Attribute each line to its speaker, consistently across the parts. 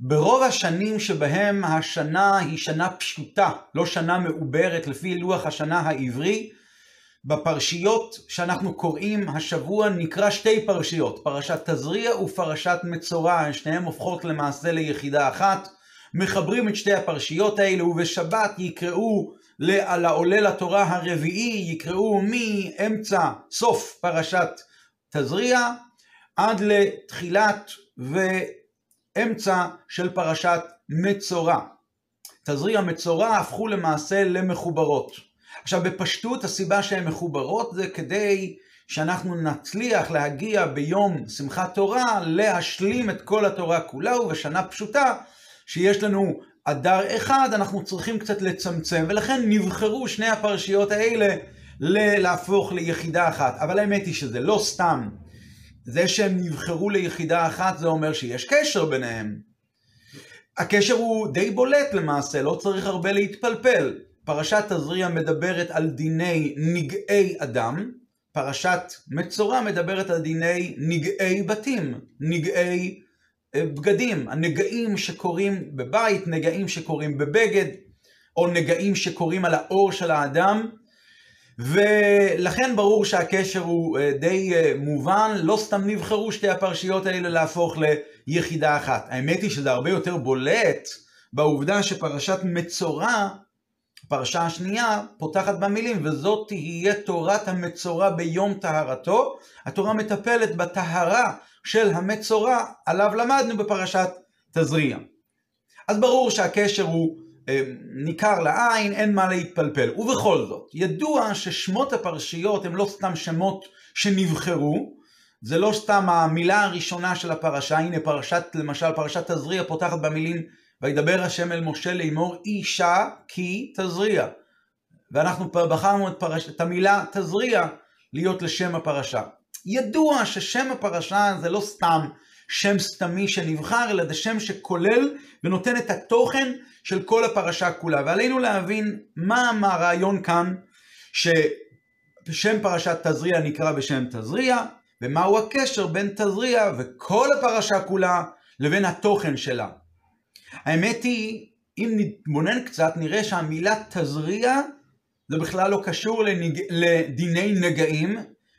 Speaker 1: ברוב השנים שבהם השנה היא שנה פשוטה, לא שנה מעוברת לפי לוח השנה העברי, בפרשיות שאנחנו קוראים השבוע נקרא שתי פרשיות, פרשת תזריע ופרשת מצורע, שניהם הופכות למעשה ליחידה אחת. מחברים את שתי הפרשיות האלה, ובשבת יקראו על העולה לתורה הרביעי, יקראו מאמצע, סוף פרשת תזריע, עד לתחילת ואמצע של פרשת מצורע. תזריע מצורע הפכו למעשה למחוברות. עכשיו בפשטות הסיבה שהן מחוברות זה כדי שאנחנו נצליח להגיע ביום שמחת תורה להשלים את כל התורה כולה ובשנה פשוטה שיש לנו אדר אחד אנחנו צריכים קצת לצמצם ולכן נבחרו שני הפרשיות האלה להפוך ליחידה אחת אבל האמת היא שזה לא סתם זה שהם נבחרו ליחידה אחת זה אומר שיש קשר ביניהם. הקשר הוא די בולט למעשה לא צריך הרבה להתפלפל. פרשת תזריע מדברת על דיני נגעי אדם, פרשת מצורע מדברת על דיני נגעי בתים, נגעי אה, בגדים, הנגעים שקורים בבית, נגעים שקורים בבגד, או נגעים שקורים על האור של האדם, ולכן ברור שהקשר הוא אה, די אה, מובן, לא סתם נבחרו שתי הפרשיות האלה להפוך ליחידה אחת. האמת היא שזה הרבה יותר בולט בעובדה שפרשת מצורע הפרשה השנייה פותחת במילים, וזאת תהיה תורת המצורע ביום טהרתו. התורה מטפלת בטהרה של המצורע, עליו למדנו בפרשת תזריע. אז ברור שהקשר הוא ניכר לעין, אין מה להתפלפל. ובכל זאת, ידוע ששמות הפרשיות הם לא סתם שמות שנבחרו, זה לא סתם המילה הראשונה של הפרשה, הנה פרשת, למשל פרשת תזריע פותחת במילים וידבר השם אל משה לאמור אישה כי תזריע. ואנחנו בחרנו את, פרש... את המילה תזריע להיות לשם הפרשה. ידוע ששם הפרשה זה לא סתם שם סתמי שנבחר, אלא זה שם שכולל ונותן את התוכן של כל הפרשה כולה. ועלינו להבין מה הרעיון כאן, ששם פרשת תזריע נקרא בשם תזריע, ומהו הקשר בין תזריע וכל הפרשה כולה לבין התוכן שלה. האמת היא, אם נתבונן קצת, נראה שהמילה תזריע זה בכלל לא קשור לנג... לדיני נגעים,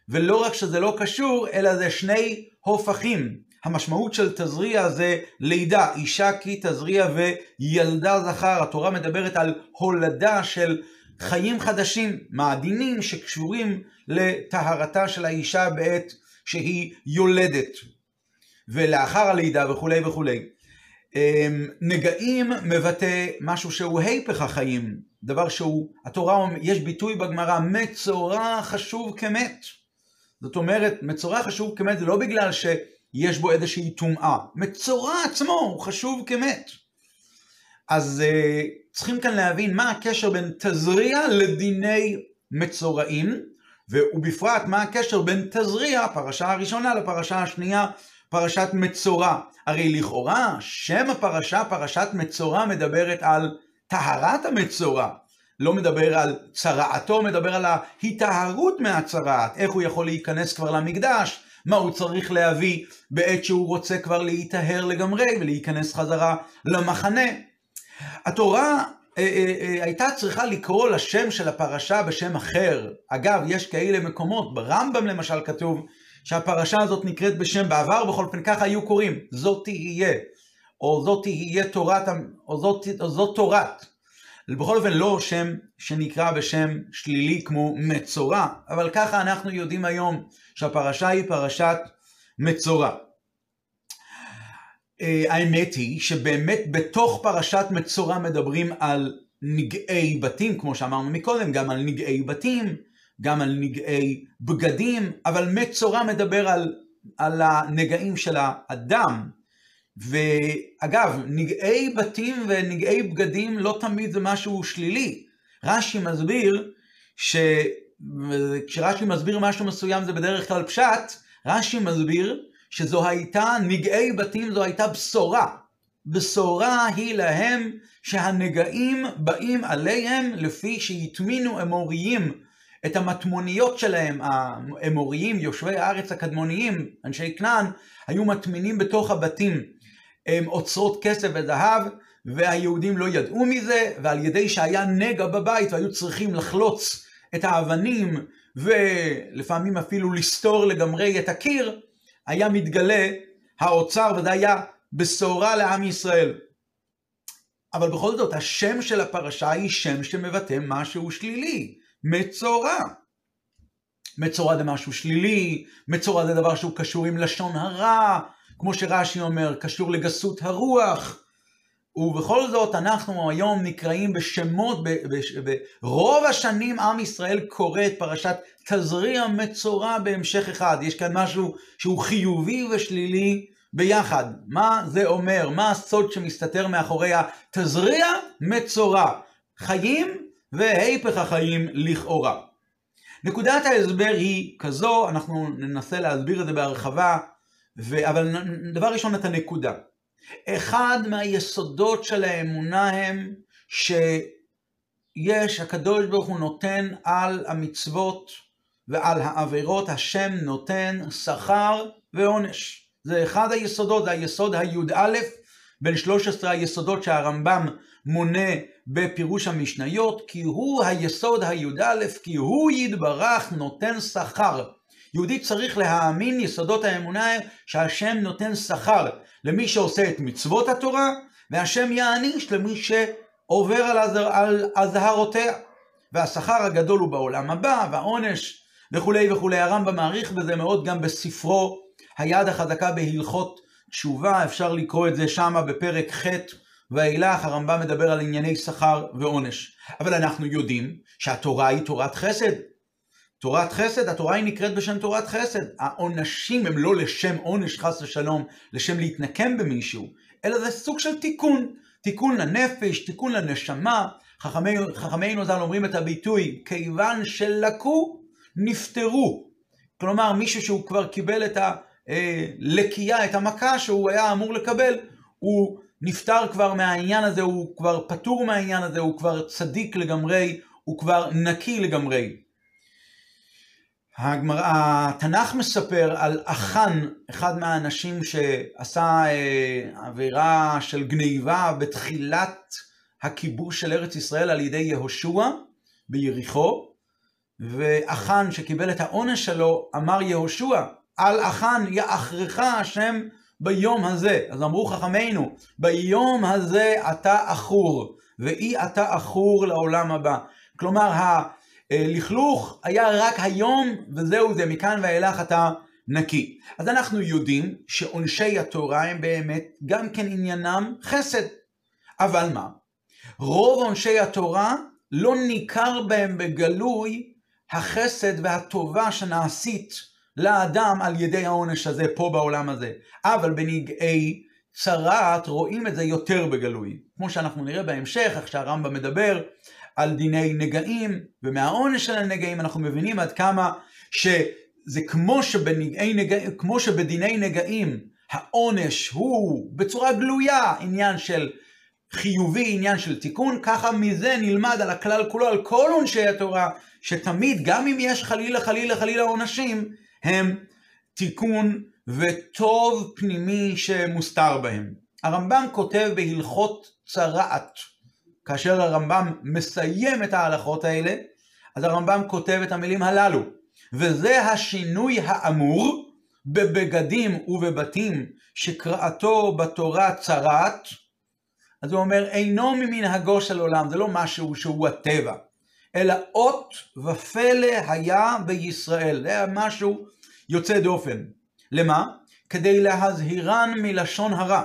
Speaker 1: ולא רק שזה לא קשור, אלא זה שני הופכים. המשמעות של תזריע זה לידה, אישה כי תזריע וילדה זכר. התורה מדברת על הולדה של חיים חדשים, מעדינים שקשורים לטהרתה של האישה בעת שהיא יולדת, ולאחר הלידה וכולי וכולי. אמ, נגעים מבטא משהו שהוא היפך החיים, דבר שהוא, התורה, יש ביטוי בגמרא, מצורע חשוב כמת. זאת אומרת, מצורע חשוב כמת זה לא בגלל שיש בו איזושהי טומאה, מצורע עצמו הוא חשוב כמת. אז uh, צריכים כאן להבין מה הקשר בין תזריע לדיני מצורעים, ובפרט מה הקשר בין תזריע, הפרשה הראשונה, לפרשה השנייה, פרשת מצורע. הרי לכאורה שם הפרשה, פרשת מצורע, מדברת על טהרת המצורע. לא מדבר על צרעתו, מדבר על ההיטהרות מהצרעת, איך הוא יכול להיכנס כבר למקדש, מה הוא צריך להביא בעת שהוא רוצה כבר להיטהר לגמרי ולהיכנס חזרה למחנה. התורה אה, אה, אה, הייתה צריכה לקרוא לשם של הפרשה בשם אחר. אגב, יש כאלה מקומות, ברמב"ם למשל כתוב שהפרשה הזאת נקראת בשם בעבר, בכל אופן ככה היו קוראים, זאת תהיה, או זאת תהיה תורת, או זאת, או זאת תורת. בכל אופן לא שם שנקרא בשם שלילי כמו מצורע, אבל ככה אנחנו יודעים היום שהפרשה היא פרשת מצורע. אה, האמת היא שבאמת בתוך פרשת מצורע מדברים על נגעי בתים, כמו שאמרנו מקודם, גם על נגעי בתים, גם על נגעי בגדים, אבל מצורע מדבר על, על הנגעים של האדם. ואגב, נגעי בתים ונגעי בגדים לא תמיד זה משהו שלילי. רש"י מסביר שכשרש"י מסביר משהו מסוים זה בדרך כלל פשט, רש"י מסביר שזו הייתה, נגעי בתים זו הייתה בשורה. בשורה היא להם שהנגעים באים עליהם לפי שהטמינו אמוריים את המטמוניות שלהם, האמוריים, יושבי הארץ הקדמוניים, אנשי כנען, היו מטמינים בתוך הבתים אוצרות כסף וזהב, והיהודים לא ידעו מזה, ועל ידי שהיה נגע בבית והיו צריכים לחלוץ את האבנים, ולפעמים אפילו לסתור לגמרי את הקיר, היה מתגלה האוצר, וזה היה בשורה לעם ישראל. אבל בכל זאת, השם של הפרשה היא שם שמבטא משהו שלילי, מצורע. מצורע זה משהו שלילי, מצורע זה דבר שהוא קשור עם לשון הרע, כמו שרש"י אומר, קשור לגסות הרוח. ובכל זאת אנחנו היום נקראים בשמות, ברוב השנים עם ישראל קורא את פרשת תזריע מצורע בהמשך אחד. יש כאן משהו שהוא חיובי ושלילי ביחד. מה זה אומר? מה הסוד שמסתתר מאחורי התזריע מצורע? חיים והיפך החיים לכאורה. נקודת ההסבר היא כזו, אנחנו ננסה להסביר את זה בהרחבה, ו... אבל דבר ראשון את הנקודה. אחד מהיסודות של האמונה הם שיש, הקדוש ברוך הוא נותן על המצוות ועל העבירות, השם נותן שכר ועונש. זה אחד היסודות, זה היסוד הי"א בין 13 היסודות שהרמב"ם מונה בפירוש המשניות, כי הוא היסוד הי"א, כי הוא יתברך נותן שכר. יהודי צריך להאמין יסודות האמונה שהשם נותן שכר למי שעושה את מצוות התורה, והשם יעניש למי שעובר על אזהרותיה. והשכר הגדול הוא בעולם הבא, והעונש וכולי וכולי. הרמב"ם מעריך בזה מאוד גם בספרו היד החזקה בהלכות תשובה, אפשר לקרוא את זה שמה בפרק ח' ואילך, הרמב"ם מדבר על ענייני שכר ועונש. אבל אנחנו יודעים שהתורה היא תורת חסד. תורת חסד, התורה היא נקראת בשם תורת חסד. העונשים הם לא לשם עונש חס ושלום, לשם להתנקם במישהו, אלא זה סוג של תיקון. תיקון לנפש, תיקון לנשמה. חכמינו חכמי ז"ל אומרים את הביטוי, כיוון שלקו, נפטרו. כלומר, מישהו שהוא כבר קיבל את הלקייה, את המכה שהוא היה אמור לקבל, הוא נפטר כבר מהעניין הזה, הוא כבר פטור מהעניין הזה, הוא כבר צדיק לגמרי, הוא כבר נקי לגמרי. הגמר... התנ"ך מספר על אחן, אחד מהאנשים שעשה אה, עבירה של גניבה בתחילת הכיבוש של ארץ ישראל על ידי יהושע ביריחו, ואחן שקיבל את העונש שלו, אמר יהושע, על אחן יאחרך השם ביום הזה. אז אמרו חכמינו, ביום הזה אתה עכור, ואי אתה עכור לעולם הבא. כלומר, הלכלוך היה רק היום, וזהו זה, מכאן ואילך אתה נקי. אז אנחנו יודעים שעונשי התורה הם באמת גם כן עניינם חסד. אבל מה? רוב עונשי התורה לא ניכר בהם בגלוי החסד והטובה שנעשית לאדם על ידי העונש הזה פה בעולם הזה. אבל בנגעי צרעת רואים את זה יותר בגלוי. כמו שאנחנו נראה בהמשך, איך שהרמב"ם מדבר על דיני נגעים, ומהעונש של הנגעים אנחנו מבינים עד כמה שזה כמו, שבנגעי נגע, כמו שבדיני נגעים העונש הוא בצורה גלויה עניין של חיובי, עניין של תיקון, ככה מזה נלמד על הכלל כולו, על כל עונשי התורה, שתמיד, גם אם יש חלילה חלילה חלילה עונשים, הם תיקון וטוב פנימי שמוסתר בהם. הרמב"ם כותב בהלכות צרעת, כאשר הרמב"ם מסיים את ההלכות האלה, אז הרמב"ם כותב את המילים הללו, וזה השינוי האמור בבגדים ובבתים שקראתו בתורה צרעת, אז הוא אומר, אינו ממנהגו של עולם, זה לא משהו שהוא הטבע, אלא אות ופלא היה בישראל, זה היה משהו יוצא דופן. למה? כדי להזהירן מלשון הרע,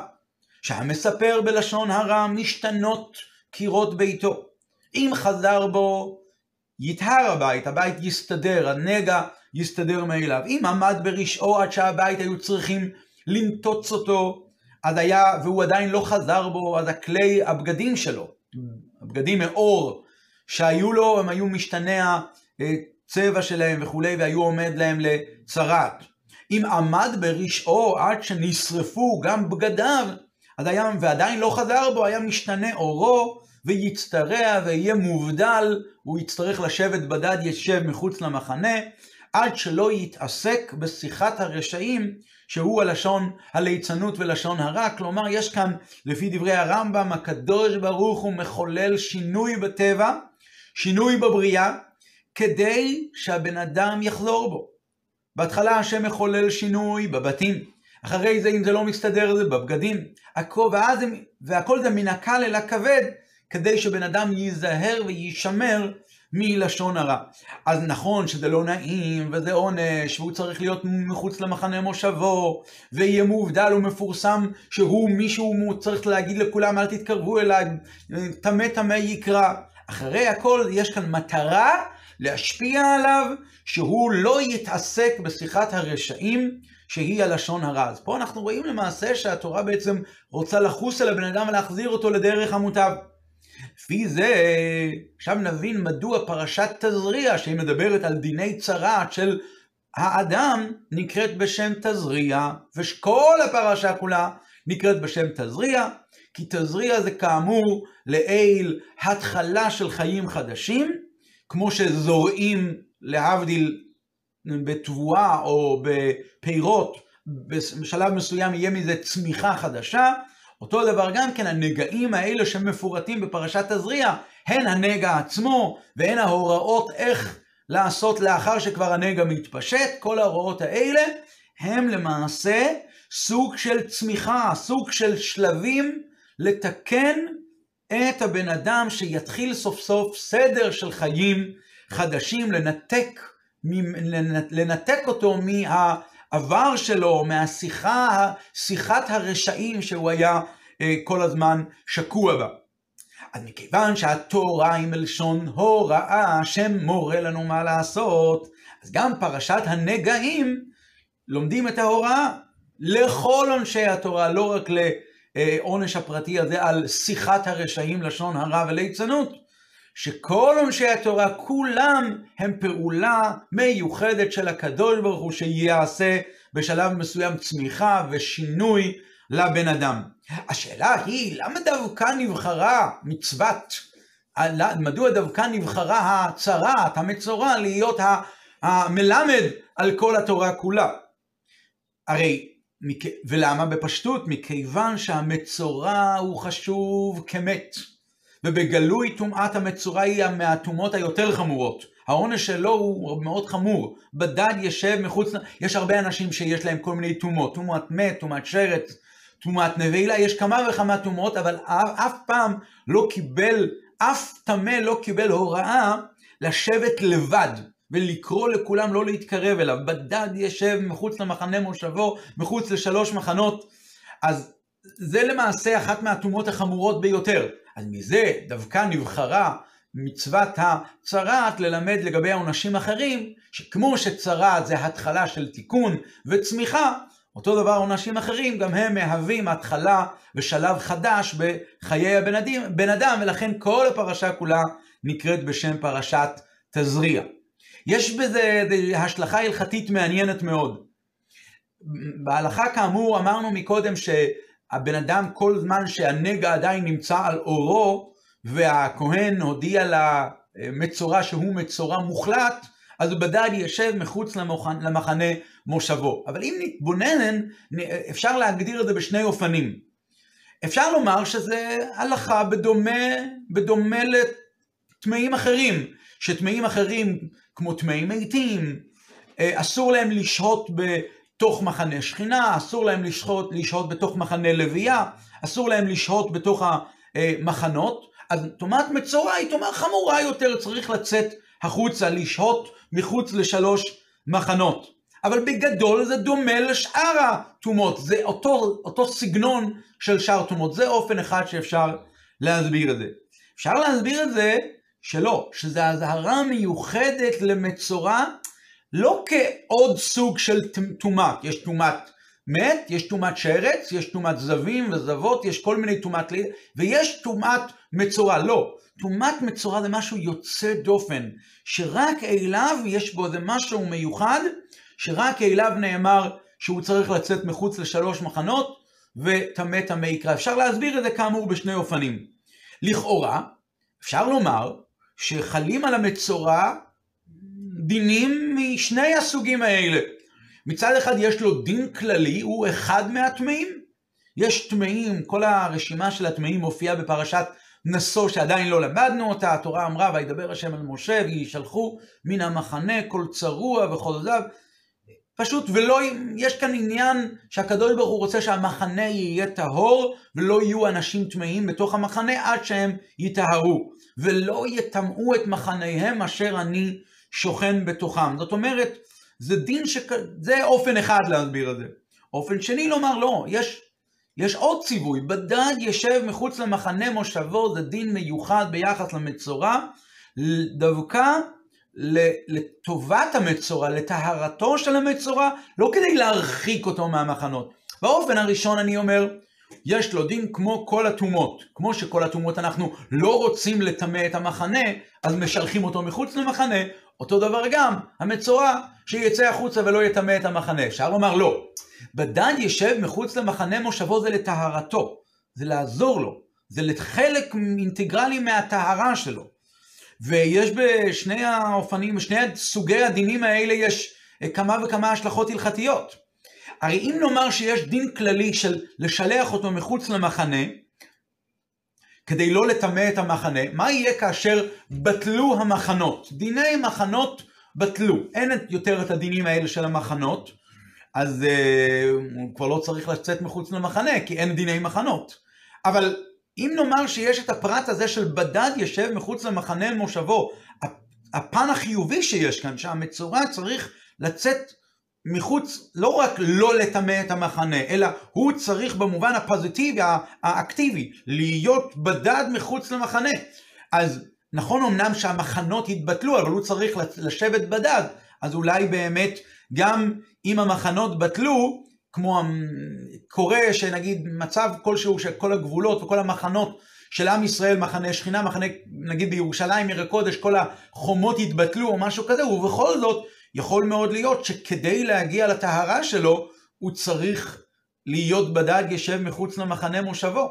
Speaker 1: שהמספר בלשון הרע משתנות קירות ביתו. אם חזר בו, יטהר הבית, הבית יסתדר, הנגע יסתדר מאליו. אם עמד ברשעו עד שהבית היו צריכים לנטוץ אותו, אז היה, והוא עדיין לא חזר בו, אז הכלי, הבגדים שלו, הבגדים מאור שהיו לו, הם היו משתנה הצבע שלהם וכולי, והיו עומד להם לצרת. אם עמד ברשעו עד שנשרפו גם בגדיו, אז היה, ועדיין לא חזר בו, היה משתנה אורו, ויצטרע ויהיה מובדל, הוא יצטרך לשבת בדד ישב מחוץ למחנה, עד שלא יתעסק בשיחת הרשעים, שהוא הלשון הליצנות ולשון הרע. כלומר, יש כאן, לפי דברי הרמב"ם, הקדוש ברוך הוא מחולל שינוי בטבע, שינוי בבריאה, כדי שהבן אדם יחזור בו. בהתחלה השם מחולל שינוי בבתים, אחרי זה אם זה לא מסתדר זה בבגדים, והכל זה מן הקל אל הכבד, כדי שבן אדם ייזהר ויישמר מלשון הרע. אז נכון שזה לא נעים, וזה עונש, והוא צריך להיות מחוץ למחנה מושבו, ויהיה מובדל ומפורסם שהוא מישהו צריך להגיד לכולם אל תתקרבו אליי, טמא טמא יקרא. אחרי הכל יש כאן מטרה להשפיע עליו שהוא לא יתעסק בשיחת הרשעים שהיא הלשון הרע. אז פה אנחנו רואים למעשה שהתורה בעצם רוצה לחוס על הבן אדם ולהחזיר אותו לדרך המוטב. לפי זה, עכשיו נבין מדוע פרשת תזריע, שהיא מדברת על דיני צרעת של האדם, נקראת בשם תזריע, וכל הפרשה כולה נקראת בשם תזריע, כי תזריע זה כאמור לעיל התחלה של חיים חדשים, כמו שזורעים להבדיל בתבואה או בפירות, בשלב מסוים יהיה מזה צמיחה חדשה, אותו דבר גם כן, הנגעים האלה שמפורטים בפרשת תזריע, הן הנגע עצמו והן ההוראות איך לעשות לאחר שכבר הנגע מתפשט, כל ההוראות האלה הם למעשה סוג של צמיחה, סוג של שלבים לתקן את הבן אדם שיתחיל סוף סוף סדר של חיים חדשים, לנתק, לנתק אותו מה... העבר שלו, מהשיחה, שיחת הרשעים שהוא היה אה, כל הזמן שקוע בה. אז מכיוון שהתורה היא מלשון הוראה, השם מורה לנו מה לעשות, אז גם פרשת הנגעים לומדים את ההוראה לכל עונשי התורה, לא רק לעונש הפרטי הזה על שיחת הרשעים, לשון הרע וליצנות, שכל עונשי התורה כולם הם פעולה מיוחדת של הקדוש ברוך הוא שיעשה בשלב מסוים צמיחה ושינוי לבן אדם. השאלה היא, למה דווקא נבחרה מצוות, מדוע דווקא נבחרה הצרת, המצורע, להיות המלמד על כל התורה כולה? הרי, ולמה בפשטות? מכיוון שהמצורע הוא חשוב כמת. ובגלוי טומאת המצורע היא מהטומאות היותר חמורות. העונש שלו הוא מאוד חמור. בדד ישב מחוץ, יש הרבה אנשים שיש להם כל מיני טומאות, טומאת מת, טומאת שרץ, טומאת נבלה, יש כמה וכמה טומאות, אבל אף פעם לא קיבל, אף טמא לא קיבל הוראה לשבת לבד. ולקרוא לכולם לא להתקרב אליו. בדד ישב מחוץ למחנה מושבו, מחוץ לשלוש מחנות. אז זה למעשה אחת מהטומאות החמורות ביותר. אז מזה דווקא נבחרה מצוות הצרעת ללמד לגבי העונשים אחרים, שכמו שצרעת זה התחלה של תיקון וצמיחה, אותו דבר עונשים אחרים, גם הם מהווים התחלה ושלב חדש בחיי הבן אדם, בן אדם, ולכן כל הפרשה כולה נקראת בשם פרשת תזריע. יש בזה השלכה הלכתית מעניינת מאוד. בהלכה כאמור אמרנו מקודם ש... הבן אדם כל זמן שהנגע עדיין נמצא על אורו והכהן הודיע למצורע שהוא מצורע מוחלט, אז הוא בדד ישב מחוץ למחנה מושבו. אבל אם נתבונן, אפשר להגדיר את זה בשני אופנים. אפשר לומר שזה הלכה בדומה, בדומה לטמאים אחרים, שטמאים אחרים כמו טמאים מתים, אה, אסור להם לשהות בתוך מחנה שכינה, אסור להם לשהות, לשהות בתוך מחנה לוויה, אסור להם לשהות בתוך המחנות, אז טומאת מצורע היא טומאה חמורה יותר, צריך לצאת החוצה, לשהות מחוץ לשלוש מחנות. אבל בגדול זה דומה לשאר הטומאות, זה אותו, אותו סגנון של שאר טומאות, זה אופן אחד שאפשר להסביר את זה. אפשר להסביר את זה שלא, שזה אזהרה מיוחדת למצורע לא כעוד סוג של טומאה, יש טומאת מת, יש טומאת שרץ, יש טומאת זבים וזבות, יש כל מיני טומאת ליד, ויש טומאת מצורע, לא. טומאת מצורע זה משהו יוצא דופן, שרק אליו יש בו איזה משהו מיוחד, שרק אליו נאמר שהוא צריך לצאת מחוץ לשלוש מחנות, וטמא טמא יקרא. אפשר להסביר את זה כאמור בשני אופנים. לכאורה, אפשר לומר שחלים על המצורע דינים משני הסוגים האלה. מצד אחד יש לו דין כללי, הוא אחד מהטמאים. יש טמאים, כל הרשימה של הטמאים מופיעה בפרשת נשוא שעדיין לא למדנו אותה, התורה אמרה וידבר השם אל משה וישלחו מן המחנה כל צרוע וכל זב. פשוט, ולא, יש כאן עניין שהקדוש ברוך הוא רוצה שהמחנה יהיה טהור, ולא יהיו אנשים טמאים בתוך המחנה עד שהם יטהרו, ולא יטמאו את מחניהם אשר אני שוכן בתוכם. זאת אומרת, זה דין ש... זה אופן אחד להסביר את זה. אופן שני לומר, לא, יש, יש עוד ציווי, בדד ישב מחוץ למחנה מושבו, זה דין מיוחד ביחס למצורע, דווקא לטובת המצורע, לטהרתו של המצורע, לא כדי להרחיק אותו מהמחנות. באופן הראשון אני אומר, יש לו דין כמו כל הטומאות. כמו שכל הטומאות אנחנו לא רוצים לטמא את המחנה, אז משלחים אותו מחוץ למחנה, אותו דבר גם המצורע שיצא החוצה ולא יטמא את המחנה. אפשר לומר לא. בדן ישב מחוץ למחנה מושבו זה לטהרתו, זה לעזור לו, זה לחלק אינטגרלי מהטהרה שלו. ויש בשני האופנים, בשני סוגי הדינים האלה יש כמה וכמה השלכות הלכתיות. הרי אם נאמר שיש דין כללי של לשלח אותו מחוץ למחנה, כדי לא לטמא את המחנה, מה יהיה כאשר בטלו המחנות? דיני מחנות בטלו. אין יותר את הדינים האלה של המחנות, אז uh, הוא כבר לא צריך לצאת מחוץ למחנה, כי אין דיני מחנות. אבל אם נאמר שיש את הפרט הזה של בדד ישב מחוץ למחנה מושבו, הפן החיובי שיש כאן, שהמצורע צריך לצאת מחוץ, לא רק לא לטמא את המחנה, אלא הוא צריך במובן הפוזיטיבי, האקטיבי, להיות בדד מחוץ למחנה. אז נכון אמנם שהמחנות התבטלו, אבל הוא צריך לשבת בדד, אז אולי באמת גם אם המחנות בטלו, כמו קורה שנגיד מצב כלשהו שכל הגבולות וכל המחנות של עם ישראל, מחנה שכינה, מחנה נגיד בירושלים, עיר הקודש, כל החומות התבטלו או משהו כזה, ובכל זאת יכול מאוד להיות שכדי להגיע לטהרה שלו, הוא צריך להיות בדד ישב מחוץ למחנה מושבו.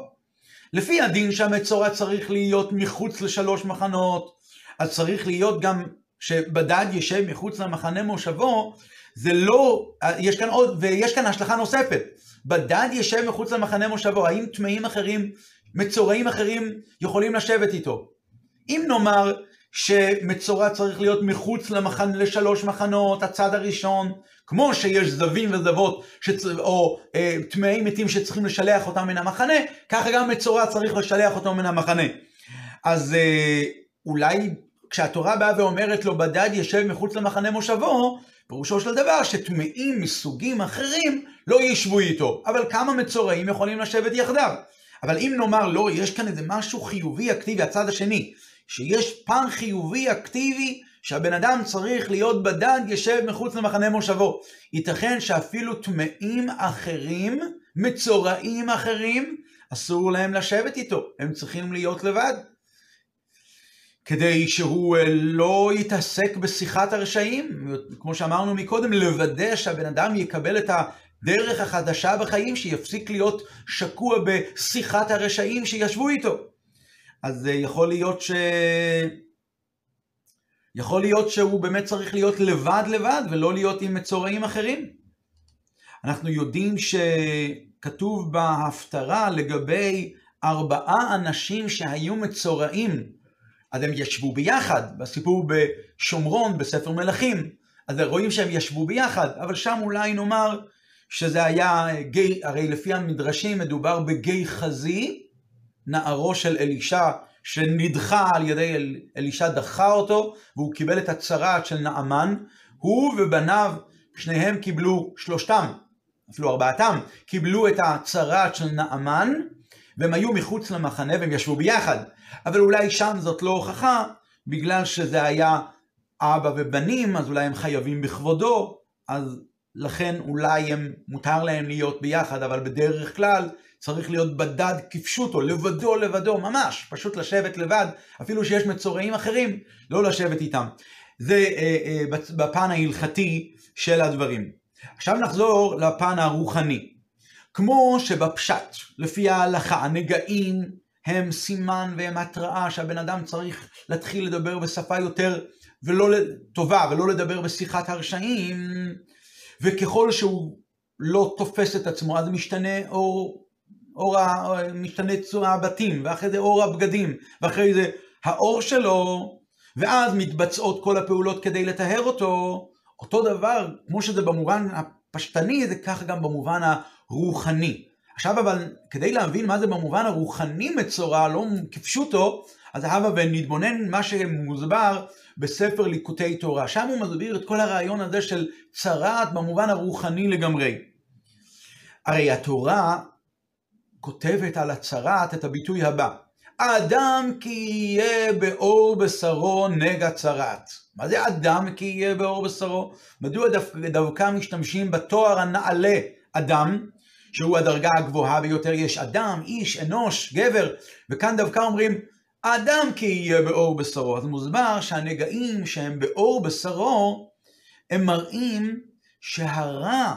Speaker 1: לפי הדין שהמצורע צריך להיות מחוץ לשלוש מחנות, אז צריך להיות גם שבדד ישב מחוץ למחנה מושבו, זה לא, יש כאן עוד, ויש כאן השלכה נוספת. בדד ישב מחוץ למחנה מושבו, האם טמאים אחרים, מצורעים אחרים, יכולים לשבת איתו? אם נאמר שמצורע צריך להיות מחוץ למחנה, לשלוש מחנות, הצד הראשון, כמו שיש זבים וזבות, שצ... או אה, מתים שצריכים לשלח אותם מן המחנה, ככה גם מצורע צריך לשלח אותו מן המחנה. אז אה, אולי כשהתורה באה ואומרת לו בדד ישב מחוץ למחנה מושבו, פירושו של דבר שטמאים מסוגים אחרים לא ישבו איתו, אבל כמה מצורעים יכולים לשבת יחדיו. אבל אם נאמר לא, יש כאן איזה משהו חיובי אקטיבי, הצד השני, שיש פן חיובי אקטיבי שהבן אדם צריך להיות בדד ישב מחוץ למחנה מושבו. ייתכן שאפילו טמאים אחרים, מצורעים אחרים, אסור להם לשבת איתו, הם צריכים להיות לבד. כדי שהוא אה, לא יתעסק בשיחת הרשעים, כמו שאמרנו מקודם, לוודא שהבן אדם יקבל את הדרך החדשה בחיים, שיפסיק להיות שקוע בשיחת הרשעים שישבו איתו. אז אה, יכול להיות ש... יכול להיות שהוא באמת צריך להיות לבד לבד ולא להיות עם מצורעים אחרים. אנחנו יודעים שכתוב בהפטרה לגבי ארבעה אנשים שהיו מצורעים אז הם ישבו ביחד, בסיפור בשומרון, בספר מלכים. אז רואים שהם ישבו ביחד, אבל שם אולי נאמר שזה היה גיא, הרי לפי המדרשים מדובר בגיא חזי, נערו של אלישע, שנדחה על ידי אל, אלישע דחה אותו, והוא קיבל את הצרעת של נעמן. הוא ובניו, שניהם קיבלו, שלושתם, אפילו ארבעתם, קיבלו את הצרעת של נעמן, והם היו מחוץ למחנה והם ישבו ביחד. אבל אולי שם זאת לא הוכחה, בגלל שזה היה אבא ובנים, אז אולי הם חייבים בכבודו, אז לכן אולי הם, מותר להם להיות ביחד, אבל בדרך כלל צריך להיות בדד כפשוטו, לבדו לבדו, ממש, פשוט לשבת לבד, אפילו שיש מצורעים אחרים, לא לשבת איתם. זה אה, אה, בפן ההלכתי של הדברים. עכשיו נחזור לפן הרוחני. כמו שבפשט, לפי ההלכה, הנגעים הם סימן והם התראה שהבן אדם צריך להתחיל לדבר בשפה יותר ולא טובה ולא לדבר בשיחת הרשעים, וככל שהוא לא תופס את עצמו, אז משתנה אור, אור משתנה צורה הבתים, ואחרי זה אור הבגדים, ואחרי זה האור שלו, ואז מתבצעות כל הפעולות כדי לטהר אותו. אותו דבר, כמו שזה במובן הפשטני, זה כך גם במובן הרוחני. עכשיו אבל, כדי להבין מה זה במובן הרוחני מצורע, לא כפשוטו, אז הבה ונתבונן מה שמוסבר בספר ליקוטי תורה. שם הוא מסביר את כל הרעיון הזה של צרעת במובן הרוחני לגמרי. הרי התורה כותבת על הצרעת את הביטוי הבא: האדם כי יהיה באור בשרו נגע צרעת. מה זה אדם כי יהיה באור בשרו? מדוע דווקא משתמשים בתואר הנעלה אדם, שהוא הדרגה הגבוהה ביותר, יש אדם, איש, אנוש, גבר, וכאן דווקא אומרים האדם כי יהיה באור בשרו. אז מוסבר שהנגעים שהם באור בשרו, הם מראים שהרע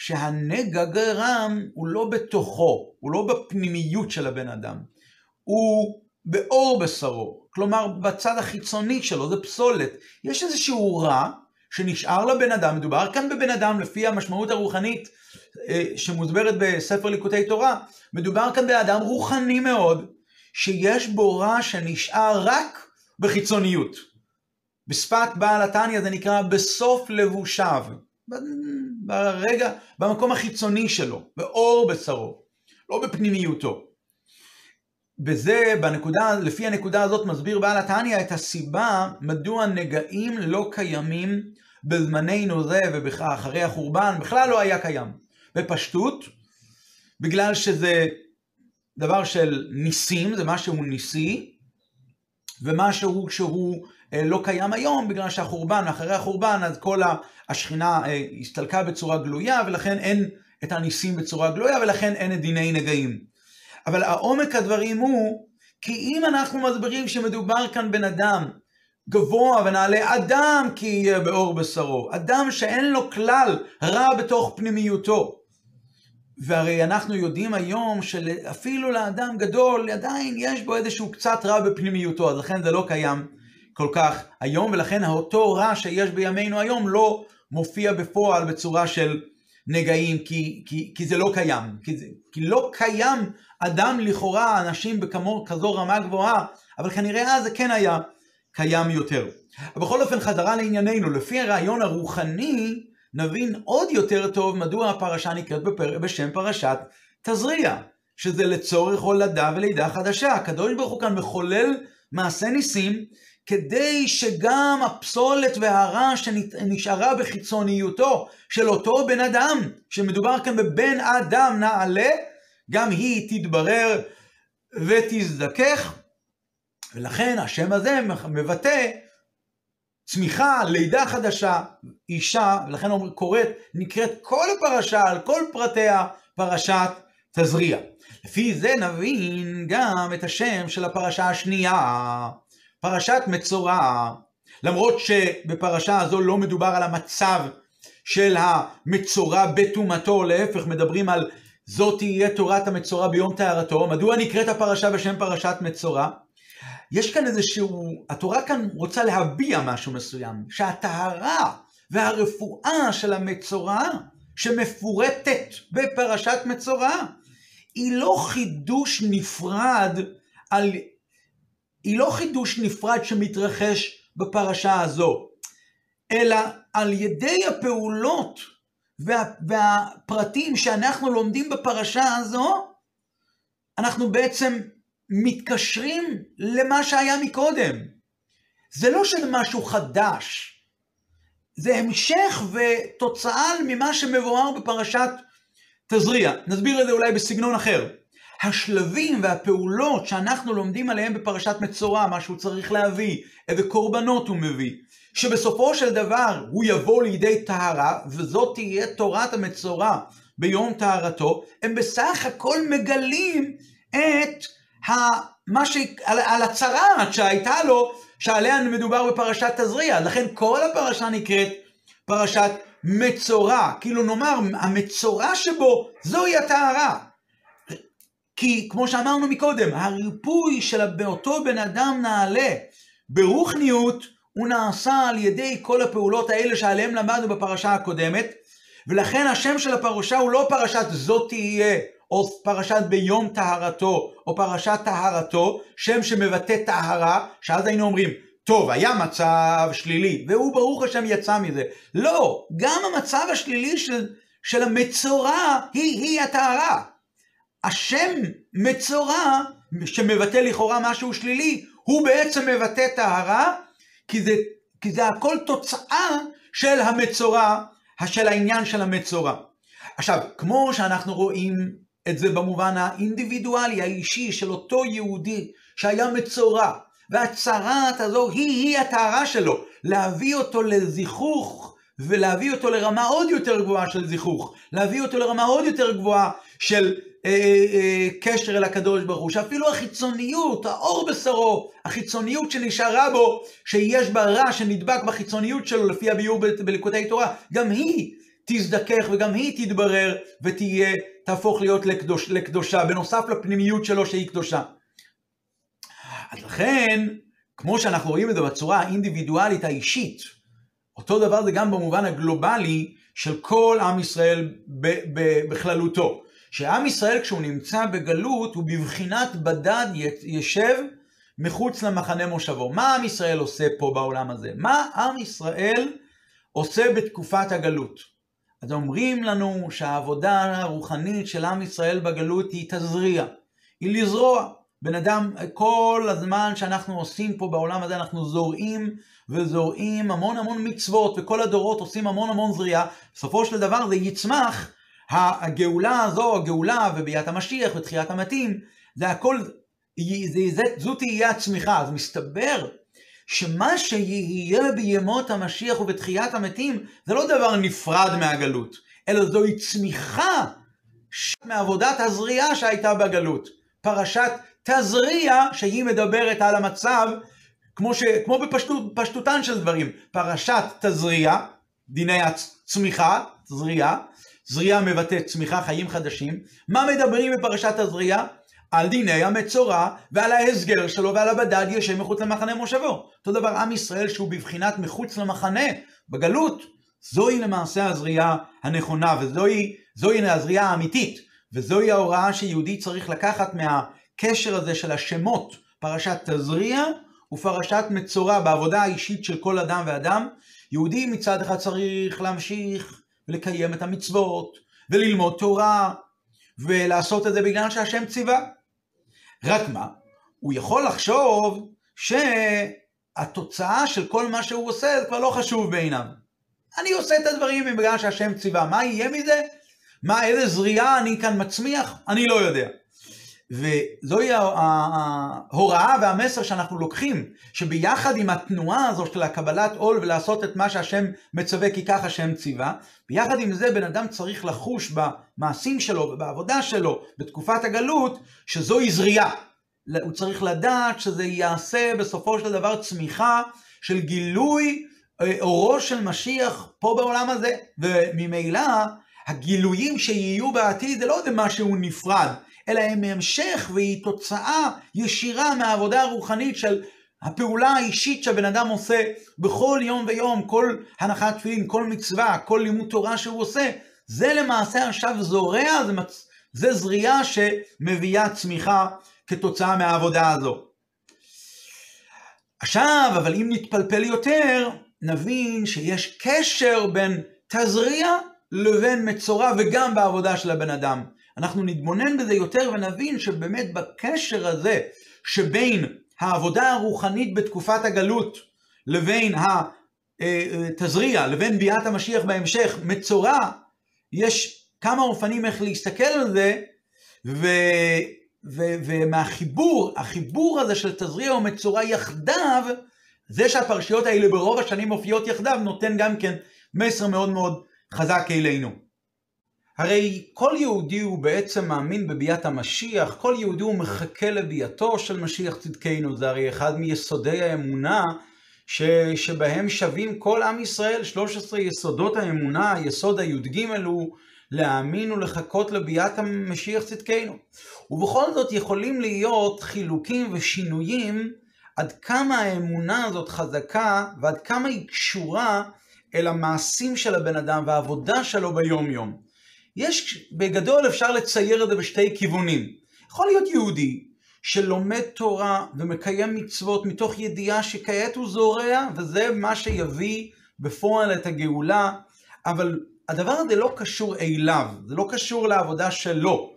Speaker 1: שהנגע גרם הוא לא בתוכו, הוא לא בפנימיות של הבן אדם, הוא באור בשרו, כלומר בצד החיצוני שלו, זה פסולת. יש איזשהו רע שנשאר לבן אדם, מדובר כאן בבן אדם לפי המשמעות הרוחנית אה, שמוסברת בספר ליקוטי תורה, מדובר כאן באדם רוחני מאוד, שיש בו רע שנשאר רק בחיצוניות. בשפת בעל התניא זה נקרא בסוף לבושיו, ברגע, במקום החיצוני שלו, באור בשרו, לא בפנימיותו. וזה, בנקודה, לפי הנקודה הזאת מסביר בעל התניא את הסיבה מדוע נגעים לא קיימים בזמננו זה ואחרי החורבן, בכלל לא היה קיים. בפשטות, בגלל שזה דבר של ניסים, זה משהו ניסי, ומשהו שהוא אה, לא קיים היום, בגלל שהחורבן, אחרי החורבן, אז כל השכינה אה, הסתלקה בצורה גלויה, ולכן אין את הניסים בצורה גלויה, ולכן אין את דיני נגעים. אבל העומק הדברים הוא, כי אם אנחנו מסבירים שמדובר כאן בן אדם גבוה ונעלה, אדם כי יהיה באור בשרו, אדם שאין לו כלל רע בתוך פנימיותו, והרי אנחנו יודעים היום שאפילו לאדם גדול עדיין יש בו איזשהו קצת רע בפנימיותו, אז לכן זה לא קיים כל כך היום, ולכן אותו רע שיש בימינו היום לא מופיע בפועל בצורה של נגעים, כי, כי, כי זה לא קיים. כי, זה, כי לא קיים אדם לכאורה, אנשים בכזו רמה גבוהה, אבל כנראה אז זה כן היה קיים יותר. אבל בכל אופן, חזרה לענייננו, לפי הרעיון הרוחני, נבין עוד יותר טוב מדוע הפרשה נקראת בפר... בשם פרשת תזריע, שזה לצורך הולדה ולידה חדשה. הקדוש ברוך הוא כאן מחולל מעשה ניסים, כדי שגם הפסולת והרע שנשארה בחיצוניותו של אותו בן אדם, שמדובר כאן בבן אדם נעלה, גם היא תתברר ותזדכך, ולכן השם הזה מבטא צמיחה, לידה חדשה, אישה, ולכן אומר, קוראת, נקראת כל הפרשה על כל פרטיה פרשת תזריע. לפי זה נבין גם את השם של הפרשה השנייה, פרשת מצורע. למרות שבפרשה הזו לא מדובר על המצב של המצורע בטומאתו, להפך מדברים על זאת תהיה תורת המצורע ביום טהרתו. מדוע נקראת הפרשה בשם פרשת מצורע? יש כאן איזשהו, התורה כאן רוצה להביע משהו מסוים, שהטהרה והרפואה של המצורע, שמפורטת בפרשת מצורע, היא לא חידוש נפרד על... היא לא חידוש נפרד שמתרחש בפרשה הזו, אלא על ידי הפעולות וה, והפרטים שאנחנו לומדים בפרשה הזו, אנחנו בעצם מתקשרים למה שהיה מקודם. זה לא שזה משהו חדש, זה המשך ותוצאה ממה שמבואר בפרשת תזריע. נסביר את זה אולי בסגנון אחר. השלבים והפעולות שאנחנו לומדים עליהם בפרשת מצורע, מה שהוא צריך להביא, איזה קורבנות הוא מביא, שבסופו של דבר הוא יבוא לידי טהרה, וזאת תהיה תורת המצורע ביום טהרתו, הם בסך הכל מגלים ש... על, על הצרעת שהייתה לו, שעליה מדובר בפרשת תזריע. לכן כל הפרשה נקראת פרשת מצורע. כאילו נאמר, המצורע שבו זוהי הטהרה. כי כמו שאמרנו מקודם, הריפוי של אותו בן אדם נעלה ברוחניות הוא נעשה על ידי כל הפעולות האלה שעליהן למדנו בפרשה הקודמת, ולכן השם של הפרשה הוא לא פרשת זאת תהיה, או פרשת ביום טהרתו, או פרשת טהרתו, שם שמבטא טהרה, שאז היינו אומרים, טוב, היה מצב שלילי, והוא ברוך השם יצא מזה. לא, גם המצב השלילי של, של המצורע היא, היא הטהרה. השם מצורע, שמבטא לכאורה משהו שלילי, הוא בעצם מבטא טהרה, כי זה, כי זה הכל תוצאה של המצורע, של העניין של המצורע. עכשיו, כמו שאנחנו רואים את זה במובן האינדיבידואלי, האישי, של אותו יהודי שהיה מצורע, והצרת הזו היא-היא הטהרה שלו, להביא אותו לזיכוך ולהביא אותו לרמה עוד יותר גבוהה של זיכוך, להביא אותו לרמה עוד יותר גבוהה של אה, אה, קשר אל הקדוש ברוך הוא, שאפילו החיצוניות, האור בשרו, החיצוניות שנשארה בו, שיש בה רע שנדבק בחיצוניות שלו לפי הביאור בליקודי תורה, גם היא תזדכך וגם היא תתברר ותהיה, תהפוך להיות לקדוש, לקדושה, בנוסף לפנימיות שלו שהיא קדושה. אז לכן, כמו שאנחנו רואים את זה בצורה האינדיבידואלית האישית, אותו דבר זה גם במובן הגלובלי של כל עם ישראל בכללותו. שעם ישראל כשהוא נמצא בגלות הוא בבחינת בדד ישב מחוץ למחנה מושבו. מה עם ישראל עושה פה בעולם הזה? מה עם ישראל עושה בתקופת הגלות? אז אומרים לנו שהעבודה הרוחנית של עם ישראל בגלות היא תזריע, היא לזרוע. בן אדם, כל הזמן שאנחנו עושים פה בעולם הזה, אנחנו זורעים וזורעים המון המון מצוות, וכל הדורות עושים המון המון זריעה. בסופו של דבר זה יצמח, הגאולה הזו, הגאולה וביאת המשיח ותחיית המתים, זה הכל, זה, זה, זו תהיה הצמיחה. אז מסתבר שמה שיהיה בימות המשיח ובתחיית המתים, זה לא דבר נפרד מהגלות, אלא זוהי צמיחה מעבודת הזריעה שהייתה בגלות. פרשת תזריע, שהיא מדברת על המצב, כמו, ש, כמו בפשטותן של דברים. פרשת תזריע, דיני הצמיחה, זריעה, זריעה מבטא צמיחה, חיים חדשים. מה מדברים בפרשת הזריעה? על דיני המצורע ועל ההסגר שלו ועל הבדד ישב מחוץ למחנה מושבו. אותו דבר עם ישראל שהוא בבחינת מחוץ למחנה, בגלות, זוהי למעשה הזריעה הנכונה וזוהי הזריעה האמיתית. וזוהי ההוראה שיהודי צריך לקחת מהקשר הזה של השמות, פרשת תזריע ופרשת מצורע בעבודה האישית של כל אדם ואדם. יהודי מצד אחד צריך להמשיך ולקיים את המצוות וללמוד תורה ולעשות את זה בגלל שהשם ציווה. רק מה? הוא יכול לחשוב שהתוצאה של כל מה שהוא עושה זה כבר לא חשוב בעיניו. אני עושה את הדברים בגלל שהשם ציווה. מה יהיה מזה? מה, איזה זריעה אני כאן מצמיח? אני לא יודע. וזוהי ההוראה והמסר שאנחנו לוקחים, שביחד עם התנועה הזו של הקבלת עול ולעשות את מה שהשם מצווה כי ככה השם ציווה, ביחד עם זה בן אדם צריך לחוש במעשים שלו ובעבודה שלו בתקופת הגלות, שזוהי זריעה. הוא צריך לדעת שזה יעשה בסופו של דבר צמיחה של גילוי אה, אורו של משיח פה בעולם הזה, וממילא הגילויים שיהיו בעתיד זה לא איזה משהו נפרד, אלא הם המשך והיא תוצאה ישירה מהעבודה הרוחנית של הפעולה האישית שהבן אדם עושה בכל יום ויום, כל הנחת תפילין, כל מצווה, כל לימוד תורה שהוא עושה, זה למעשה עכשיו זורע, זה, מצ... זה זריעה שמביאה צמיחה כתוצאה מהעבודה הזו. עכשיו, אבל אם נתפלפל יותר, נבין שיש קשר בין תזריע לבין מצורע וגם בעבודה של הבן אדם. אנחנו נתבונן בזה יותר ונבין שבאמת בקשר הזה שבין העבודה הרוחנית בתקופת הגלות לבין התזריע, לבין ביאת המשיח בהמשך, מצורע, יש כמה אופנים איך להסתכל על זה, ו... ו... ומהחיבור, החיבור הזה של תזריע ומצורע יחדיו, זה שהפרשיות האלה ברוב השנים מופיעות יחדיו, נותן גם כן מסר מאוד מאוד חזק אלינו. הרי כל יהודי הוא בעצם מאמין בביאת המשיח, כל יהודי הוא מחכה לביאתו של משיח צדקנו, זה הרי אחד מיסודי האמונה ש... שבהם שווים כל עם ישראל, 13 יסודות האמונה, היסוד הי"ג הוא להאמין ולחכות לביאת המשיח צדקנו. ובכל זאת יכולים להיות חילוקים ושינויים עד כמה האמונה הזאת חזקה ועד כמה היא קשורה אל המעשים של הבן אדם והעבודה שלו ביום-יום. יש, בגדול אפשר לצייר את זה בשתי כיוונים. יכול להיות יהודי שלומד תורה ומקיים מצוות מתוך ידיעה שכעת הוא זורע, וזה מה שיביא בפועל את הגאולה, אבל הדבר הזה לא קשור אליו, זה לא קשור לעבודה שלו.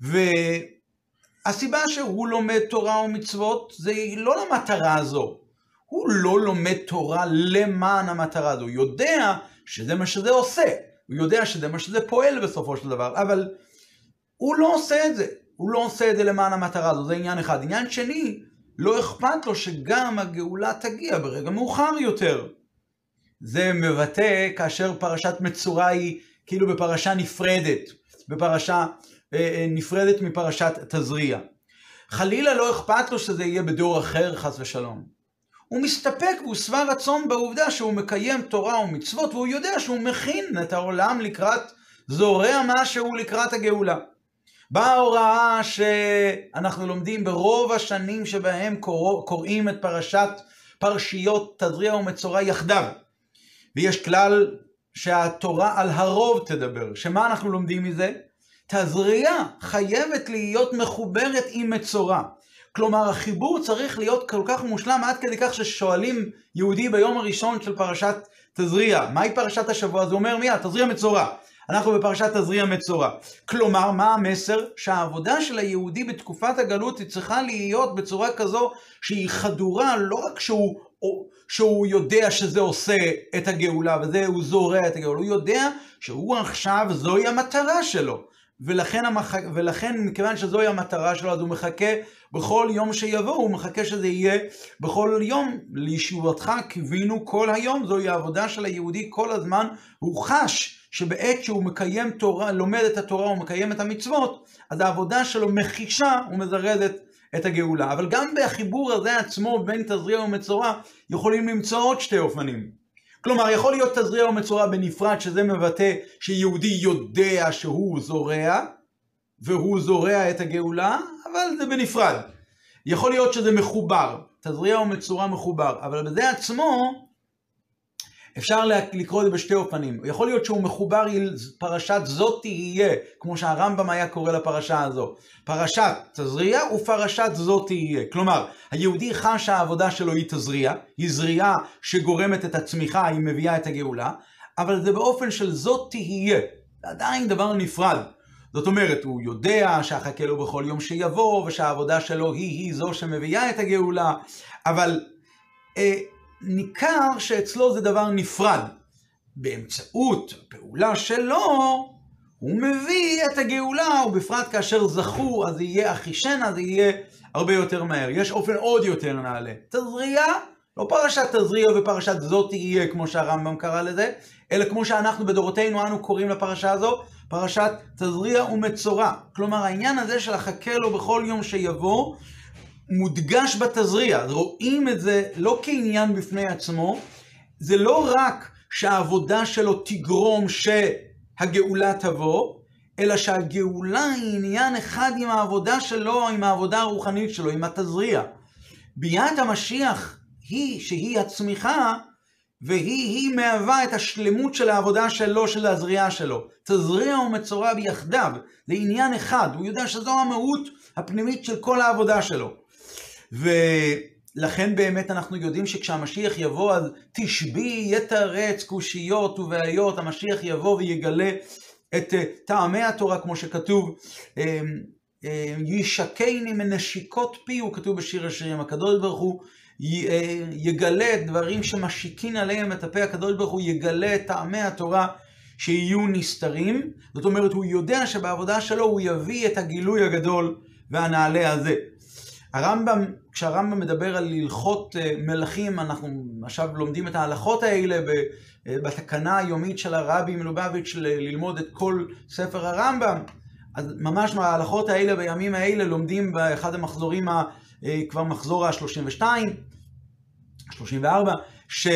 Speaker 1: והסיבה שהוא לומד תורה ומצוות זה לא למטרה הזו. הוא לא לומד תורה למען המטרה הזו, הוא יודע שזה מה שזה עושה, הוא יודע שזה מה שזה פועל בסופו של דבר, אבל הוא לא עושה את זה. הוא לא עושה את זה למען המטרה הזו, זה עניין אחד. עניין שני, לא אכפת לו שגם הגאולה תגיע ברגע מאוחר יותר. זה מבטא כאשר פרשת מצורע היא כאילו בפרשה נפרדת, בפרשה אה, אה, נפרדת מפרשת תזריע. חלילה לא אכפת לו שזה יהיה בדור אחר, חס ושלום. הוא מסתפק והוא שבע רצון בעובדה שהוא מקיים תורה ומצוות, והוא יודע שהוא מכין את העולם לקראת, זורע משהו לקראת הגאולה. בהוראה שאנחנו לומדים ברוב השנים שבהם קורא, קוראים את פרשת פרשיות תזריע ומצורע יחדיו. ויש כלל שהתורה על הרוב תדבר. שמה אנחנו לומדים מזה? תזריע חייבת להיות מחוברת עם מצורע. כלומר, החיבור צריך להיות כל כך מושלם עד כדי כך ששואלים יהודי ביום הראשון של פרשת תזריע, מהי פרשת השבוע? זה אומר מיד, תזריע מצורע. אנחנו בפרשת תזריע מצורע. כלומר, מה המסר? שהעבודה של היהודי בתקופת הגלות היא צריכה להיות בצורה כזו שהיא חדורה, לא רק שהוא, שהוא יודע שזה עושה את הגאולה וזה, הוא זורע את הגאולה, הוא יודע שהוא עכשיו, זוהי המטרה שלו. ולכן, המח... ולכן מכיוון שזוהי המטרה שלו, אז הוא מחכה בכל יום שיבוא, הוא מחכה שזה יהיה בכל יום. לישועתך קיווינו כל היום, זוהי העבודה של היהודי כל הזמן, הוא חש שבעת שהוא מקיים תורה, לומד את התורה ומקיים את המצוות, אז העבודה שלו מחישה ומזרזת את הגאולה. אבל גם בחיבור הזה עצמו בין תזריע ומצורע יכולים למצוא עוד שתי אופנים. כלומר, יכול להיות תזריע ומצורע בנפרד, שזה מבטא שיהודי יודע שהוא זורע, והוא זורע את הגאולה, אבל זה בנפרד. יכול להיות שזה מחובר, תזריע ומצורע מחובר, אבל בזה עצמו אפשר לקרוא את זה בשתי אופנים. יכול להיות שהוא מחובר עם פרשת זאת תהיה, כמו שהרמב"ם היה קורא לפרשה הזו. פרשת תזריע ופרשת זאת תהיה. כלומר, היהודי חש שהעבודה שלו היא תזריע, היא זריעה שגורמת את הצמיחה, היא מביאה את הגאולה, אבל זה באופן של זאת תהיה. זה עדיין דבר נפרד. זאת אומרת, הוא יודע שאחכה לו בכל יום שיבוא, ושהעבודה שלו היא-היא זו שמביאה את הגאולה, אבל אה, ניכר שאצלו זה דבר נפרד. באמצעות הפעולה שלו, הוא מביא את הגאולה, ובפרט כאשר זכו, אז יהיה אחישנה, זה יהיה הרבה יותר מהר. יש אופן עוד יותר נעלה. תזריע, לא פרשת תזריע ופרשת זאת תהיה, כמו שהרמב"ם קרא לזה, אלא כמו שאנחנו בדורותינו אנו קוראים לפרשה הזו, פרשת תזריע ומצורע. כלומר, העניין הזה של החכה לו בכל יום שיבוא, מודגש בתזריע, רואים את זה לא כעניין בפני עצמו, זה לא רק שהעבודה שלו תגרום שהגאולה תבוא, אלא שהגאולה היא עניין אחד עם העבודה שלו, עם העבודה הרוחנית שלו, עם התזריע. ביאת המשיח היא שהיא הצמיחה, והיא מהווה את השלמות של העבודה שלו, של הזריעה שלו. תזריע ומצורע ביחדיו, זה עניין אחד, הוא יודע שזו המהות הפנימית של כל העבודה שלו. ולכן באמת אנחנו יודעים שכשהמשיח יבוא, אז תשבי יתרץ קושיות ובעיות, המשיח יבוא ויגלה את אה, טעמי התורה, כמו שכתוב, אה, אה, ישקני מנשיקות פי, הוא כתוב בשיר השירים, הקדוש ברוך הוא יגלה את דברים שמשיקין עליהם את הפה, הקדוש ברוך הוא יגלה את טעמי התורה שיהיו נסתרים, זאת אומרת הוא יודע שבעבודה שלו הוא יביא את הגילוי הגדול והנעלה הזה. הרמב"ם, כשהרמב"ם מדבר על הלכות אה, מלכים, אנחנו עכשיו לומדים את ההלכות האלה אה, בתקנה היומית של הרבי מלובביץ' ללמוד את כל ספר הרמב"ם. אז ממש מההלכות האלה בימים האלה לומדים באחד המחזורים, ה, אה, כבר מחזור ה-32, 34, ש,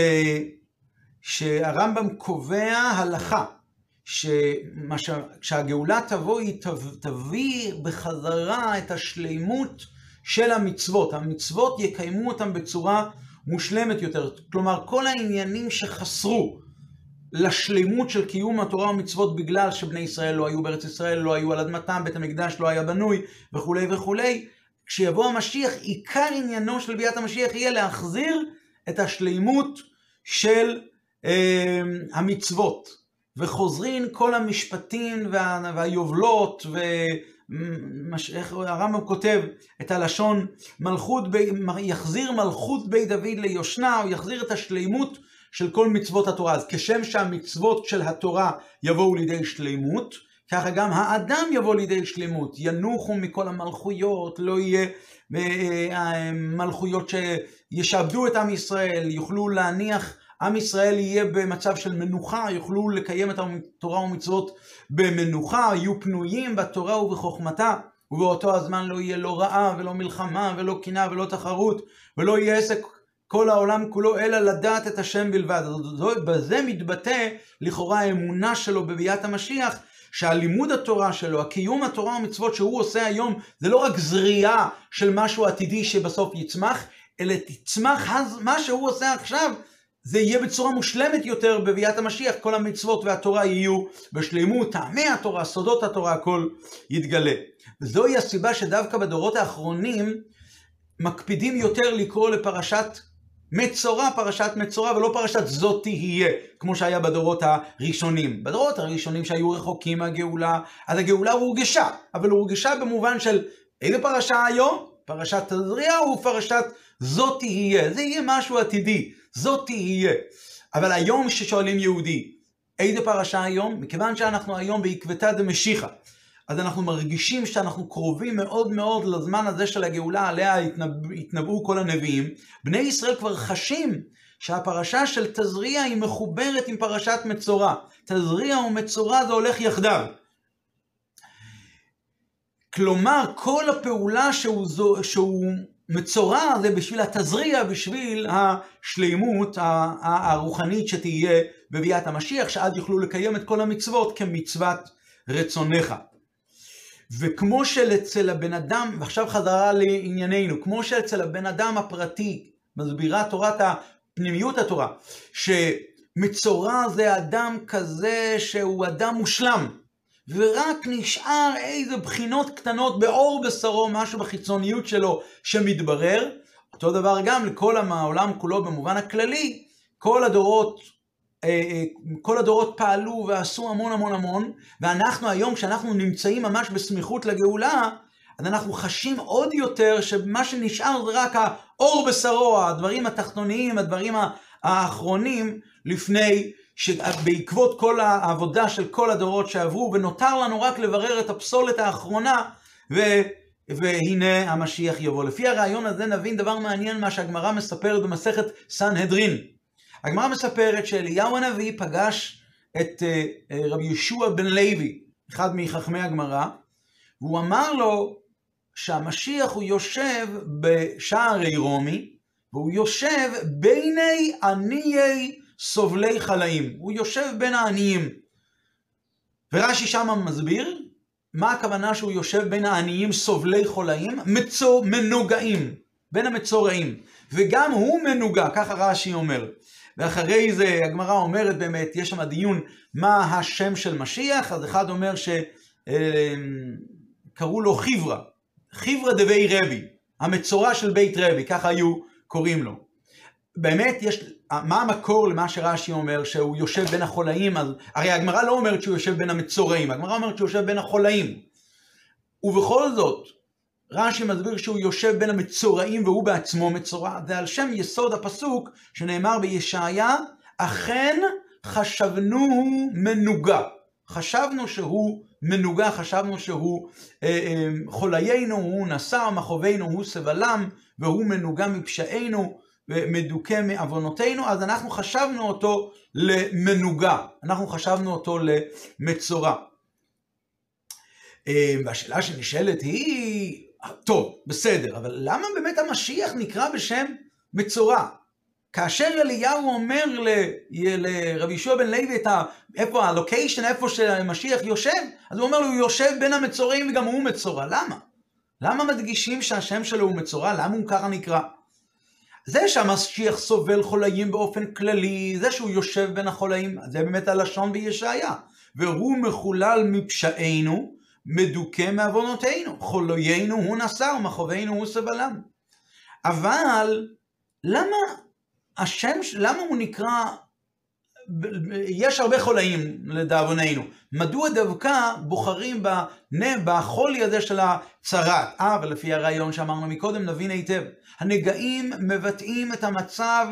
Speaker 1: שהרמב"ם קובע הלכה, שכשהגאולה תבוא היא תביא בחזרה את השלימות של המצוות. המצוות יקיימו אותם בצורה מושלמת יותר. כלומר, כל העניינים שחסרו לשלימות של קיום התורה ומצוות בגלל שבני ישראל לא היו בארץ ישראל, לא היו על אדמתם, בית המקדש לא היה בנוי וכולי וכולי, כשיבוא המשיח, עיקר עניינו של ביאת המשיח יהיה להחזיר את השלימות של אה, המצוות. וחוזרים כל המשפטים וה, והיובלות, ואיך הרמב"ם כותב את הלשון, מלכות בי, יחזיר מלכות בית דוד ליושנה, או יחזיר את השלימות של כל מצוות התורה. אז כשם שהמצוות של התורה יבואו לידי שלימות, ככה גם האדם יבוא לידי שלמות, ינוחו מכל המלכויות, לא יהיה אה, אה, מלכויות שישעבדו את עם ישראל, יוכלו להניח, עם ישראל יהיה במצב של מנוחה, יוכלו לקיים את התורה ומצוות במנוחה, יהיו פנויים בתורה ובחוכמתה, ובאותו הזמן לא יהיה לא רעה ולא מלחמה ולא קנאה ולא תחרות, ולא יהיה עסק כל העולם כולו, אלא לדעת את השם בלבד. בזה מתבטא לכאורה האמונה שלו בביאת המשיח, שהלימוד התורה שלו, הקיום התורה ומצוות שהוא עושה היום, זה לא רק זריעה של משהו עתידי שבסוף יצמח, אלא תצמח מה שהוא עושה עכשיו, זה יהיה בצורה מושלמת יותר בביאת המשיח, כל המצוות והתורה יהיו בשלימות, טעמי התורה, סודות התורה, הכל יתגלה. וזוהי הסיבה שדווקא בדורות האחרונים מקפידים יותר לקרוא לפרשת מצורע, פרשת מצורע, ולא פרשת זאת תהיה, כמו שהיה בדורות הראשונים. בדורות הראשונים שהיו רחוקים מהגאולה, אז הגאולה הורגשה, אבל הורגשה במובן של איזה פרשה היום? פרשת תזריע ופרשת זאת תהיה. זה יהיה משהו עתידי, זאת תהיה. אבל היום ששואלים יהודי, איזה פרשה היום? מכיוון שאנחנו היום בעקבתא דמשיחא. אז אנחנו מרגישים שאנחנו קרובים מאוד מאוד לזמן הזה של הגאולה, עליה התנבאו כל הנביאים. בני ישראל כבר חשים שהפרשה של תזריע היא מחוברת עם פרשת מצורע. תזריע ומצורע זה הולך יחדיו. כלומר, כל הפעולה שהוא, שהוא מצורע זה בשביל התזריע, בשביל השלימות הרוחנית שתהיה בביאת המשיח, שאז יוכלו לקיים את כל המצוות כמצוות רצונך. וכמו שאצל הבן אדם, ועכשיו חזרה לענייננו, כמו שאצל הבן אדם הפרטי, מסבירה תורת הפנימיות התורה, שמצורע זה אדם כזה שהוא אדם מושלם, ורק נשאר איזה בחינות קטנות בעור בשרו, משהו בחיצוניות שלו שמתברר. אותו דבר גם לכל העולם כולו במובן הכללי, כל הדורות אה, אה, כל הדורות פעלו ועשו המון המון המון, ואנחנו היום, כשאנחנו נמצאים ממש בסמיכות לגאולה, אז אנחנו חשים עוד יותר שמה שנשאר זה רק האור בשרו, הדברים התחתוניים, הדברים האחרונים, לפני, שבעקבות כל העבודה של כל הדורות שעברו, ונותר לנו רק לברר את הפסולת האחרונה, ו... והנה המשיח יבוא. לפי הרעיון הזה נבין דבר מעניין מה שהגמרא מספרת במסכת סנהדרין. הגמרא מספרת שאליהו הנביא פגש את אה, אה, רבי יהושע בן לוי, אחד מחכמי הגמרא, והוא אמר לו שהמשיח הוא יושב בשערי רומי, והוא יושב ביני עניי סובלי חלאים. הוא יושב בין העניים. ורש"י שמה מסביר מה הכוונה שהוא יושב בין העניים סובלי חולאים, מצו, מנוגעים, בין המצורעים. וגם הוא מנוגע, ככה רש"י אומר. ואחרי זה הגמרא אומרת באמת, יש שם דיון מה השם של משיח, אז אחד אומר שקראו אמ, לו חיברה, חיברה דבי רבי, המצורע של בית רבי, ככה היו קוראים לו. באמת יש, מה המקור למה שרש"י אומר, שהוא יושב בין החולאים, הרי הגמרא לא אומרת שהוא יושב בין המצורעים, הגמרא אומרת שהוא יושב בין החולאים. ובכל זאת, רש"י מסביר שהוא יושב בין המצורעים והוא בעצמו מצורע, זה על שם יסוד הפסוק שנאמר בישעיה, אכן חשבנו מנוגה. חשבנו שהוא מנוגה, חשבנו שהוא אה, אה, חוליינו, הוא נשא, מחובנו הוא סבלם, והוא מנוגה מפשענו, מדוכא מעוונותינו, אז אנחנו חשבנו אותו למנוגה, אנחנו חשבנו אותו למצורע. אה, והשאלה שנשאלת היא, טוב, בסדר, אבל למה באמת המשיח נקרא בשם מצורע? כאשר אליהו אומר לרבי יהושע בן לוי את ה... איפה הלוקיישן, איפה שהמשיח יושב, אז הוא אומר לו, הוא יושב בין המצורעים וגם הוא מצורע. למה? למה מדגישים שהשם שלו הוא מצורע? למה הוא ככה נקרא? זה שהמשיח סובל חולאים באופן כללי, זה שהוא יושב בין החולאים, זה באמת הלשון בישעיה. והוא מחולל מפשענו, מדוכא מעוונותינו. חוליינו הוא נשא ומכאובינו הוא סבלם. אבל למה השם, למה הוא נקרא, יש הרבה חולאים לדאבוננו, מדוע דווקא בוחרים בחולי הזה של הצרת? אה, ולפי הרעיון שאמרנו מקודם, נבין היטב. הנגעים מבטאים את המצב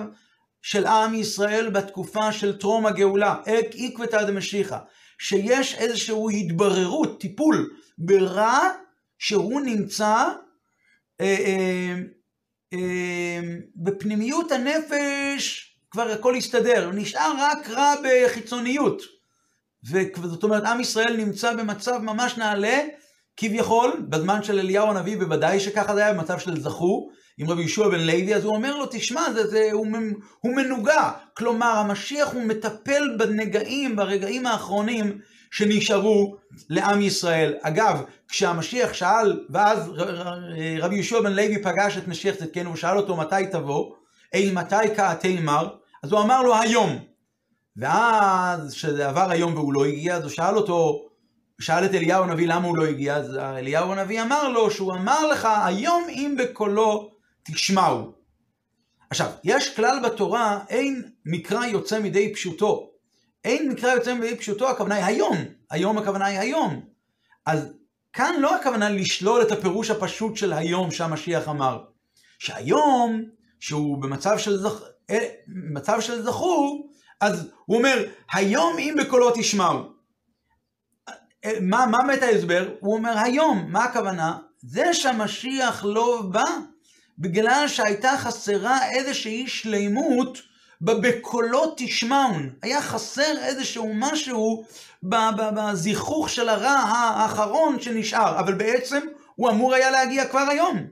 Speaker 1: של עם ישראל בתקופה של טרום הגאולה, אק עקבתא דמשיחא, שיש איזושהי התבררות, טיפול ברע שהוא נמצא אה, אה, אה, בפנימיות הנפש כבר הכל הסתדר, נשאר רק רע בחיצוניות. וזאת אומרת, עם ישראל נמצא במצב ממש נעלה, כביכול, בזמן של אליהו הנביא, בוודאי שככה זה היה, במצב של זכו, עם רבי ישוע בן לוי, אז הוא אומר לו, תשמע, זה, זה, הוא, הוא מנוגע. כלומר, המשיח הוא מטפל בנגעים, ברגעים האחרונים שנשארו לעם ישראל. אגב, כשהמשיח שאל, ואז רבי יהושע בן לוי פגש את משיח צדקנו ושאל אותו מתי תבוא, אי מתי כעתי מר, אז הוא אמר לו היום. ואז כשזה עבר היום והוא לא הגיע, אז הוא שאל אותו, שאל את אליהו הנביא למה הוא לא הגיע, אז אליהו הנביא אמר לו שהוא אמר לך היום אם בקולו תשמעו. עכשיו, יש כלל בתורה, אין מקרא יוצא מידי פשוטו. אין מקרא יוצא מידי פשוטו, הכוונה היא היום. היום הכוונה היא היום. אז כאן לא הכוונה לשלול את הפירוש הפשוט של היום שהמשיח אמר. שהיום, שהוא במצב של, זכ... מצב של זכור, אז הוא אומר, היום אם בקולו תשמעו. אה, מה, מה מת ההסבר? הוא אומר, היום, מה הכוונה? זה שהמשיח לא בא בגלל שהייתה חסרה איזושהי שלימות ב"בקולו תשמעון". היה חסר איזשהו משהו בזיכוך של הרע האחרון שנשאר, אבל בעצם הוא אמור היה להגיע כבר היום.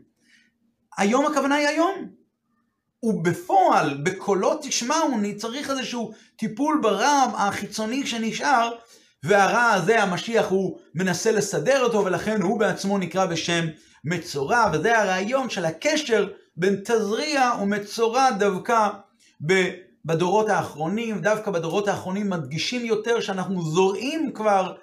Speaker 1: היום הכוונה היא היום. ובפועל, בקולו תשמעון, צריך איזשהו טיפול ברע החיצוני שנשאר, והרע הזה, המשיח, הוא מנסה לסדר אותו, ולכן הוא בעצמו נקרא בשם מצורע, וזה הרעיון של הקשר בין תזריע ומצורע דווקא בדורות האחרונים, דווקא בדורות האחרונים מדגישים יותר שאנחנו זורעים כבר,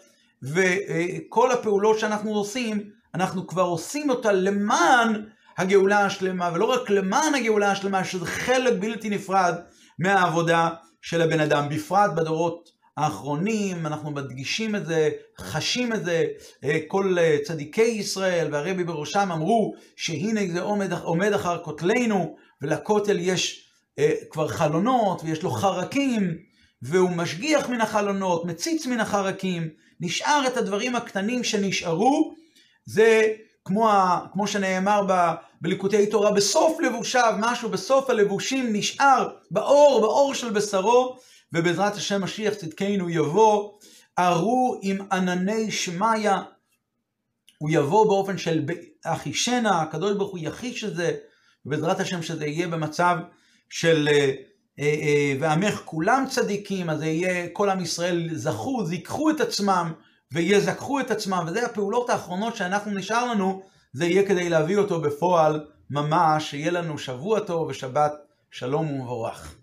Speaker 1: וכל הפעולות שאנחנו עושים, אנחנו כבר עושים אותה למען הגאולה השלמה, ולא רק למען הגאולה השלמה, שזה חלק בלתי נפרד מהעבודה של הבן אדם, בפרט בדורות האחרונים, אנחנו מדגישים את זה, חשים את זה, אה, כל אה, צדיקי ישראל והרבי בראשם אמרו שהנה זה עומד, עומד אחר כותלנו, ולכותל יש אה, כבר חלונות ויש לו חרקים, והוא משגיח מן החלונות, מציץ מן החרקים, נשאר את הדברים הקטנים שנשארו, זה כמו, ה, כמו שנאמר ב, בליקוטי תורה, בסוף לבושיו, משהו בסוף הלבושים נשאר באור, באור של בשרו, ובעזרת השם משיח צדקנו יבוא, ארו עם ענני שמיא, הוא יבוא באופן של אחישנה, הקדוש ברוך הוא יחיש את זה, ובעזרת השם שזה יהיה במצב של אה, אה, אה, ועמך כולם צדיקים, אז זה יהיה כל עם ישראל זכו, זיככו את עצמם ויזכחו את עצמם, וזה הפעולות האחרונות שאנחנו נשאר לנו, זה יהיה כדי להביא אותו בפועל ממש, שיהיה לנו שבוע טוב ושבת שלום ומבורך.